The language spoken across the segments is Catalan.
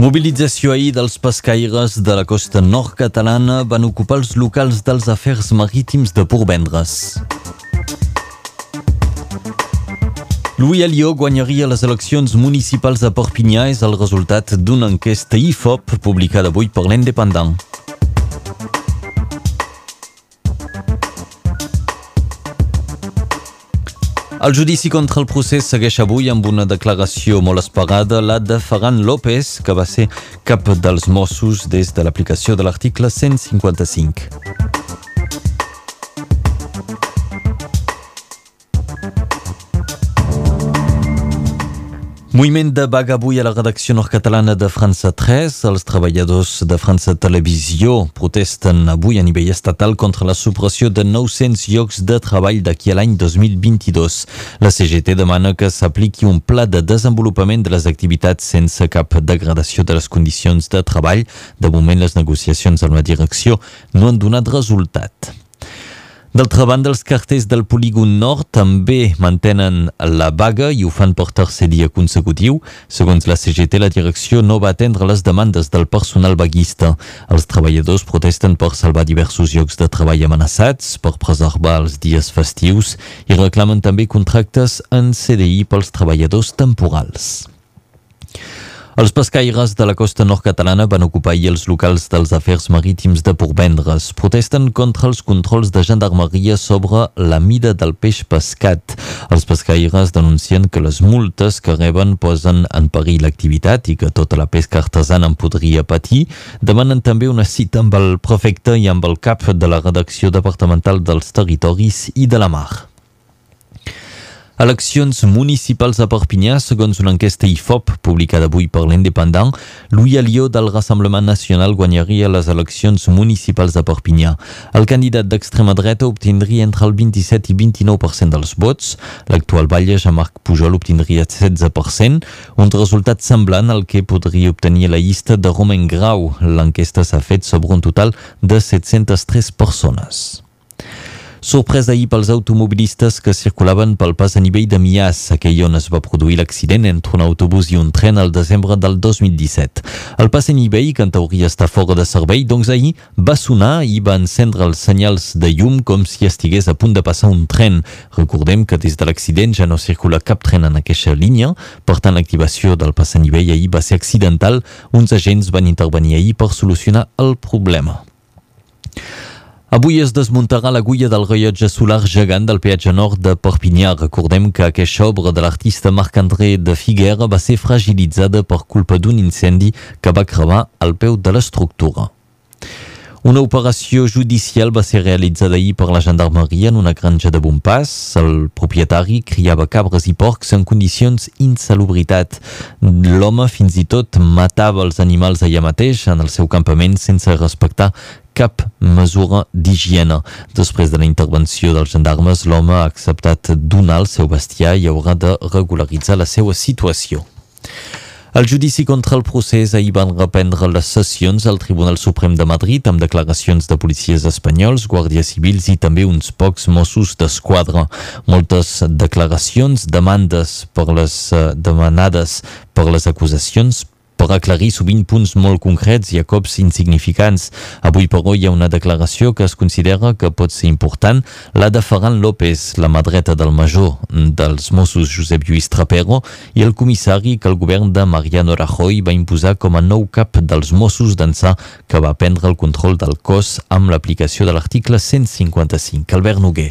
Mobilització ahir dels pescaires de la costa nord catalana van ocupar els locals dels afers marítims de Portvendres. Louis Alliot guanyaria les eleccions municipals de Perpinyà és el resultat d'una enquesta IFOP publicada avui per l'Independent. El judici contra el procés segueix avui amb una declaració molt esperada, la de Ferran López, que va ser cap dels Mossos des de l'aplicació de l'article 155. Moviment de vaga avui a la redacció nord-catalana de França 3. Els treballadors de França Televisió protesten avui a nivell estatal contra la supressió de 900 llocs de treball d'aquí a l'any 2022. La CGT demana que s'apliqui un pla de desenvolupament de les activitats sense cap degradació de les condicions de treball. De moment, les negociacions amb la direcció no han donat resultat. D'altra banda, els carters del polígon nord també mantenen la vaga i ho fan per tercer dia consecutiu. Segons la CGT, la direcció no va atendre les demandes del personal vaguista. Els treballadors protesten per salvar diversos llocs de treball amenaçats, per preservar els dies festius i reclamen també contractes en CDI pels treballadors temporals. Els pescaires de la costa nord-catalana van ocupar ahir els locals dels afers marítims de Portvendres. Protesten contra els controls de gendarmeria sobre la mida del peix pescat. Els pescaires denuncien que les multes que reben posen en perill l'activitat i que tota la pesca artesana en podria patir. Demanen també una cita amb el prefecte i amb el cap de la redacció departamental dels territoris i de la mar. Eleccions municipals a Perpinyà, segons una enquesta IFOP publicada avui per l'Independent, Louis Alió del Rassemblement Nacional guanyaria les eleccions municipals de Perpinyà. El candidat d'extrema dreta obtindria entre el 27 i 29% dels vots. L'actual batlle, Jean-Marc Pujol, obtindria 16%, un resultat semblant al que podria obtenir la llista de Romain Grau. L'enquesta s'ha fet sobre un total de 703 persones. Sorpresa ahir pels automobilistes que circulaven pel pas a nivell de Mias, aquell on es va produir l'accident entre un autobús i un tren al desembre del 2017. El pas a nivell, que en teoria està fora de servei, doncs ahir va sonar i va encendre els senyals de llum com si estigués a punt de passar un tren. Recordem que des de l'accident ja no circula cap tren en aquesta línia, per tant l'activació del pas a nivell ahir va ser accidental. Uns agents van intervenir ahir per solucionar el problema. Avui es desmuntarà l'agulla del rellotge solar gegant del peatge nord de Perpinyà. Recordem que aquesta obra de l'artista Marc-André de Figuera va ser fragilitzada per culpa d'un incendi que va cremar al peu de l'estructura. Una operació judicial va ser realitzada ahir per la gendarmeria en una granja de Bompàs. El propietari criava cabres i porcs en condicions insalubritat. L'home fins i tot matava els animals allà mateix en el seu campament sense respectar cap mesura d'higiene. Després de la intervenció dels gendarmes, l'home ha acceptat donar el seu bestiar i haurà de regularitzar la seva situació. El judici contra el procés ahir van reprendre les sessions al Tribunal Suprem de Madrid amb declaracions de policies espanyols, guàrdies civils i també uns pocs Mossos d'Esquadra. Moltes declaracions, demandes per les eh, demanades per les acusacions per aclarir sovint punts molt concrets i a cops insignificants. Avui, però, hi ha una declaració que es considera que pot ser important, la de Ferran López, la mà dreta del major dels Mossos Josep Lluís Trapero i el comissari que el govern de Mariano Rajoy va imposar com a nou cap dels Mossos d'ençà que va prendre el control del cos amb l'aplicació de l'article 155. Albert Noguer.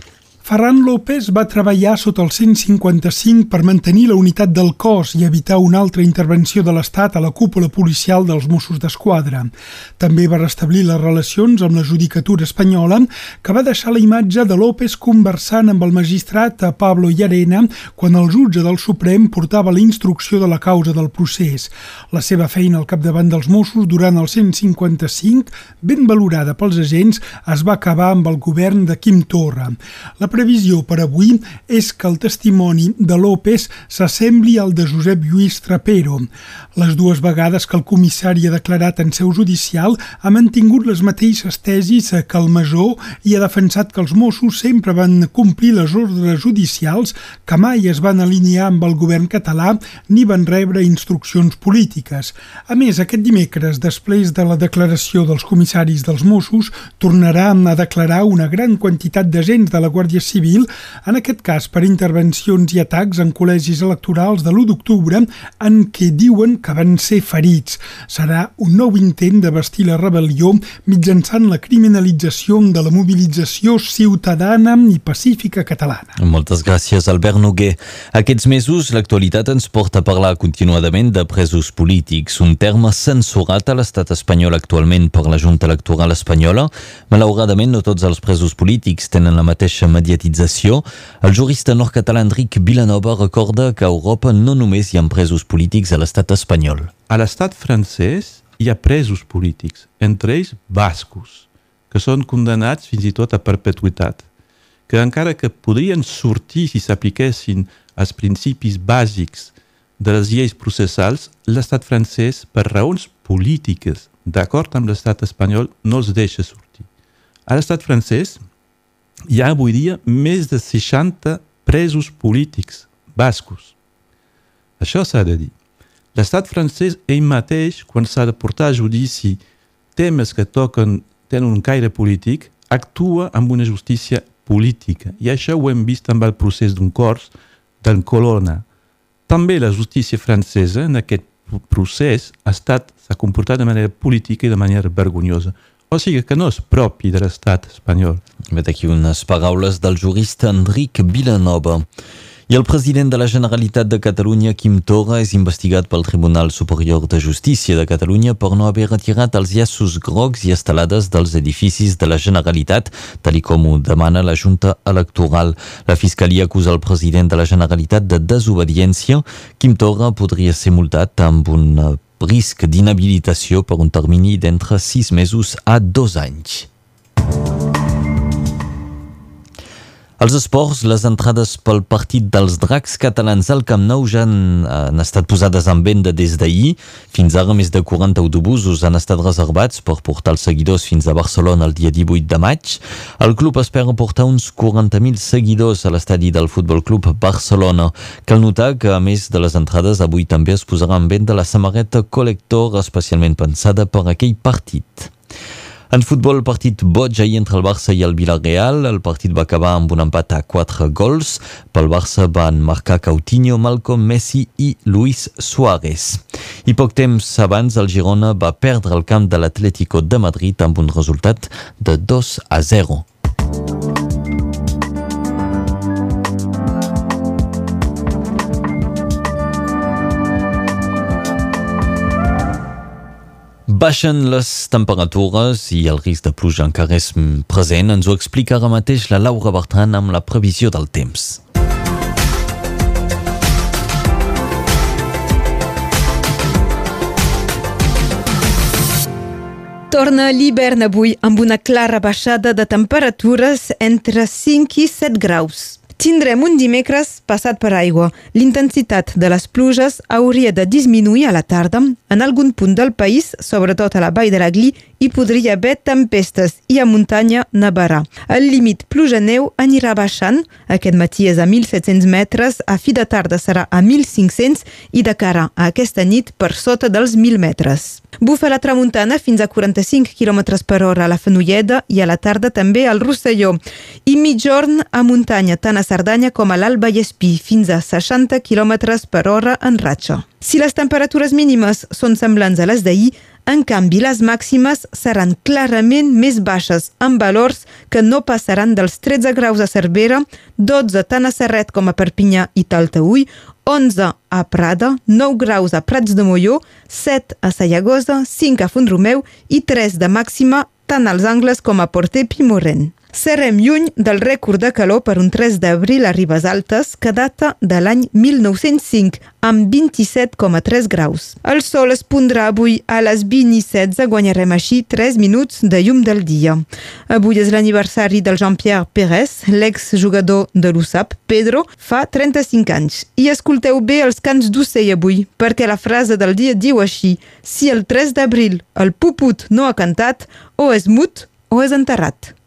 Ferran López va treballar sota el 155 per mantenir la unitat del cos i evitar una altra intervenció de l'Estat a la cúpula policial dels Mossos d'Esquadra. També va restablir les relacions amb la judicatura espanyola, que va deixar la imatge de López conversant amb el magistrat Pablo Llarena quan el jutge del Suprem portava la instrucció de la causa del procés. La seva feina al capdavant dels Mossos durant el 155, ben valorada pels agents, es va acabar amb el govern de Quim Torra. La previsió per avui és que el testimoni de López s'assembli al de Josep Lluís Trapero. Les dues vegades que el comissari ha declarat en seu judicial ha mantingut les mateixes tesis que el Masó i ha defensat que els Mossos sempre van complir les ordres judicials, que mai es van alinear amb el govern català ni van rebre instruccions polítiques. A més, aquest dimecres, després de la declaració dels comissaris dels Mossos, tornarà a declarar una gran quantitat d'agents de la Guàrdia Civil, en aquest cas per intervencions i atacs en col·legis electorals de l'1 d'octubre en què diuen que van ser ferits. Serà un nou intent de vestir la rebel·lió mitjançant la criminalització de la mobilització ciutadana i pacífica catalana. Moltes gràcies, Albert Noguer. Aquests mesos, l'actualitat ens porta a parlar continuadament de presos polítics, un terme censurat a l'estat espanyol actualment per la Junta Electoral Espanyola. Malauradament, no tots els presos polítics tenen la mateixa mediatització. El jurista nord-català Enric Vilanova recorda que a Europa no només hi ha presos polítics a l'estat espanyol. A l'estat francès hi ha presos polítics, entre ells bascos, que són condemnats fins i tot a perpetuïtat, que encara que podrien sortir si s'apliquessin els principis bàsics de les lleis processals, l'estat francès, per raons polítiques, d'acord amb l'estat espanyol, no els deixa sortir. A l'estat francès hi ha avui dia més de 60 presos polítics bascos. Això s'ha de dir. L'estat francès ell mateix, quan s'ha de portar a judici temes que toquen, tenen un caire polític, actua amb una justícia política. I això ho hem vist amb el procés d'un cors d'en Colonna. També la justícia francesa en aquest procés ha estat s'ha comportat de manera política i de manera vergonyosa. O sigui que no és propi de l'estat espanyol. Vet aquí unes paraules del jurista Enric Vilanova. I el president de la Generalitat de Catalunya, Quim Torra, és investigat pel Tribunal Superior de Justícia de Catalunya per no haver retirat els llaços grocs i estelades dels edificis de la Generalitat, tal com ho demana la Junta Electoral. La Fiscalia acusa el president de la Generalitat de desobediència. Quim Torra podria ser multat amb un risc d'inhabilitació per un termini d'entre sis mesos a dos anys. Els esports, les entrades pel partit dels dracs catalans al Camp Nou ja han, han estat posades en venda des d'ahir. Fins ara més de 40 autobusos han estat reservats per portar els seguidors fins a Barcelona el dia 18 de maig. El club espera portar uns 40.000 seguidors a l'estadi del Futbol Club Barcelona. Cal notar que, a més de les entrades, avui també es posarà en venda la samarreta col·lector especialment pensada per aquell partit. En futbol, partit boig ahir entre el Barça i el Villarreal. El partit va acabar amb un empat a 4 gols. Pel Barça van marcar Coutinho, Malcolm, Messi i Luis Suárez. I poc temps abans, el Girona va perdre el camp de l'Atlético de Madrid amb un resultat de 2 a 0. Baixen les temperatures i el risc de pluja encara és present. Ens ho explica ara mateix la Laura Bertran amb la previsió del temps. Torna l'hivern avui amb una clara baixada de temperatures entre 5 i 7 graus. Tindrem un dimecres passat per aigua. L'intensitat de les pluges hauria de disminuir a la tarda. En algun punt del país, sobretot a la vall de l'Agli, hi podria haver tempestes i a muntanya nevarà. El límit pluja-neu anirà baixant. Aquest matí és a 1.700 metres, a fi de tarda serà a 1.500 i de cara a aquesta nit per sota dels 1.000 metres. Bufa la tramuntana fins a 45 km per hora a la Fenolleda i a la tarda també al Rosselló. I mitjorn a muntanya tant a Cerdanya com a l'Alt Vallespí fins a 60 km per hora en ratxa. Si les temperatures mínimes són semblants a les d'ahir, en canvi, les màximes seran clarament més baixes, amb valors que no passaran dels 13 graus a Cervera, 12 tant a Serret com a Perpinyà i Taltaúi, 11 a Prada, 9 graus a Prats de Molló, 7 a Sallagosa, 5 a Font-romeu i 3 de màxima tant als Angles com a Porter Pimorent. Serem lluny del rècord de calor per un 3 d'abril a Ribes Altes que data de l'any 1905 amb 27,3 graus. El sol es pondrà avui a les 20 i 16, guanyarem així 3 minuts de llum del dia. Avui és l'aniversari del Jean-Pierre Pérez, l'ex-jugador de l'USAP, Pedro, fa 35 anys. I escolteu bé els cants d'ocell avui, perquè la frase del dia diu així si el 3 d'abril el puput no ha cantat, o és mut o és enterrat.